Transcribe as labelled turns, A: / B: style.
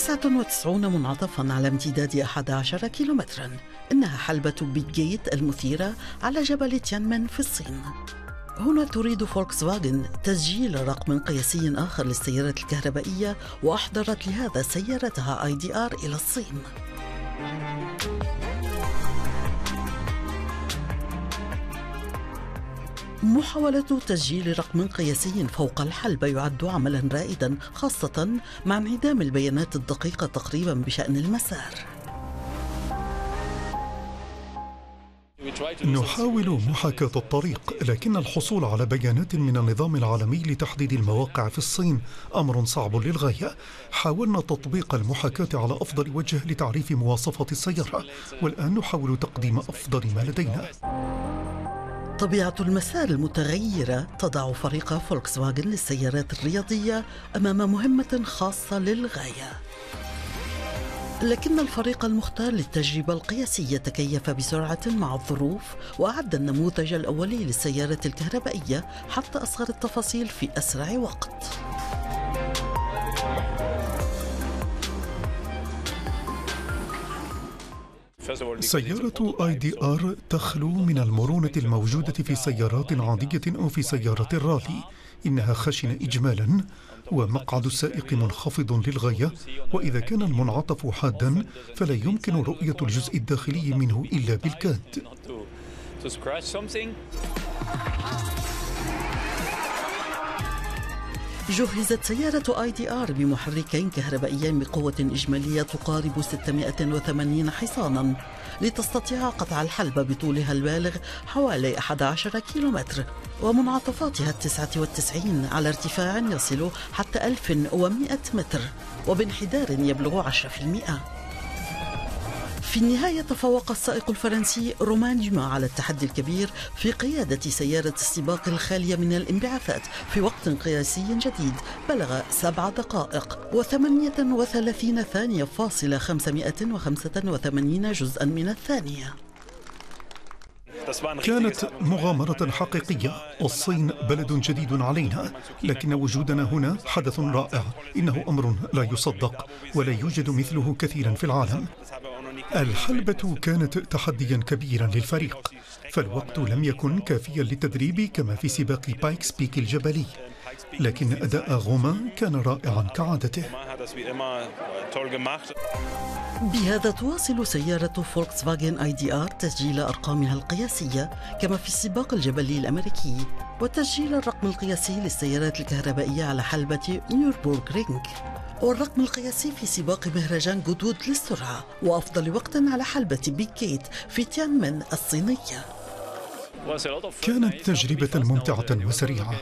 A: 99 منعطفا على امتداد 11 كيلومترا. إنها حلبة بيج جيت المثيرة على جبل تيانمن في الصين. هنا تريد فولكس فاجن تسجيل رقم قياسي آخر للسيارات الكهربائية وأحضرت لهذا سيارتها ID R إلى الصين. محاولة تسجيل رقم قياسي فوق الحلبة يعد عملا رائدا خاصة مع انعدام البيانات الدقيقة تقريبا بشأن المسار.
B: نحاول محاكاة الطريق لكن الحصول على بيانات من النظام العالمي لتحديد المواقع في الصين أمر صعب للغاية. حاولنا تطبيق المحاكاة على أفضل وجه لتعريف مواصفات السيارة والآن نحاول تقديم أفضل ما لدينا.
A: طبيعة المسار المتغيرة تضع فريق فولكس واجن للسيارات الرياضية أمام مهمة خاصة للغاية. لكن الفريق المختار للتجربة القياسية تكيف بسرعة مع الظروف وأعد النموذج الأولي للسيارة الكهربائية حتى أصغر التفاصيل في أسرع وقت.
B: سيارة آي دي آر تخلو من المرونة الموجودة في سيارات عادية أو في سيارات الرالي. إنها خشنة إجمالا ومقعد السائق منخفض للغاية. وإذا كان المنعطف حادا فلا يمكن رؤية الجزء الداخلي منه إلا بالكاد.
A: جهزت سيارة آي دي آر بمحركين كهربائيين بقوة إجمالية تقارب 680 حصانا لتستطيع قطع الحلبة بطولها البالغ حوالي 11 كيلومتر ومنعطفاتها التسعة والتسعين على ارتفاع يصل حتى 1100 متر وبانحدار يبلغ 10% في النهاية تفوق السائق الفرنسي رومان ديما على التحدي الكبير في قيادة سيارة السباق الخالية من الانبعاثات في وقت قياسي جديد. بلغ سبع دقائق وثمانية وثلاثين ثانية فاصلة خمسمائة وخمسة وثمانين جزءا من الثانية.
B: كانت مغامرة حقيقية. الصين بلد جديد علينا لكن وجودنا هنا حدث رائع. إنه أمر لا يصدق ولا يوجد مثله كثيرا في العالم. الحلبة كانت تحديا كبيرا للفريق فالوقت لم يكن كافيا للتدريب كما في سباق بايكس بيك الجبلي. لكن أداء غوما كان رائعا كعادته.
A: بهذا تواصل سيارة فولكس فاجن ID R تسجيل أرقامها القياسية كما في السباق الجبلي الأمريكي وتسجيل الرقم القياسي للسيارات الكهربائية على حلبة نوربورغ رينغ والرقم القياسي في سباق مهرجان جودوود للسرعة وأفضل وقت على حلبة بيج جيت في تيانمن الصينية.
B: كانت تجربة ممتعة وسريعة.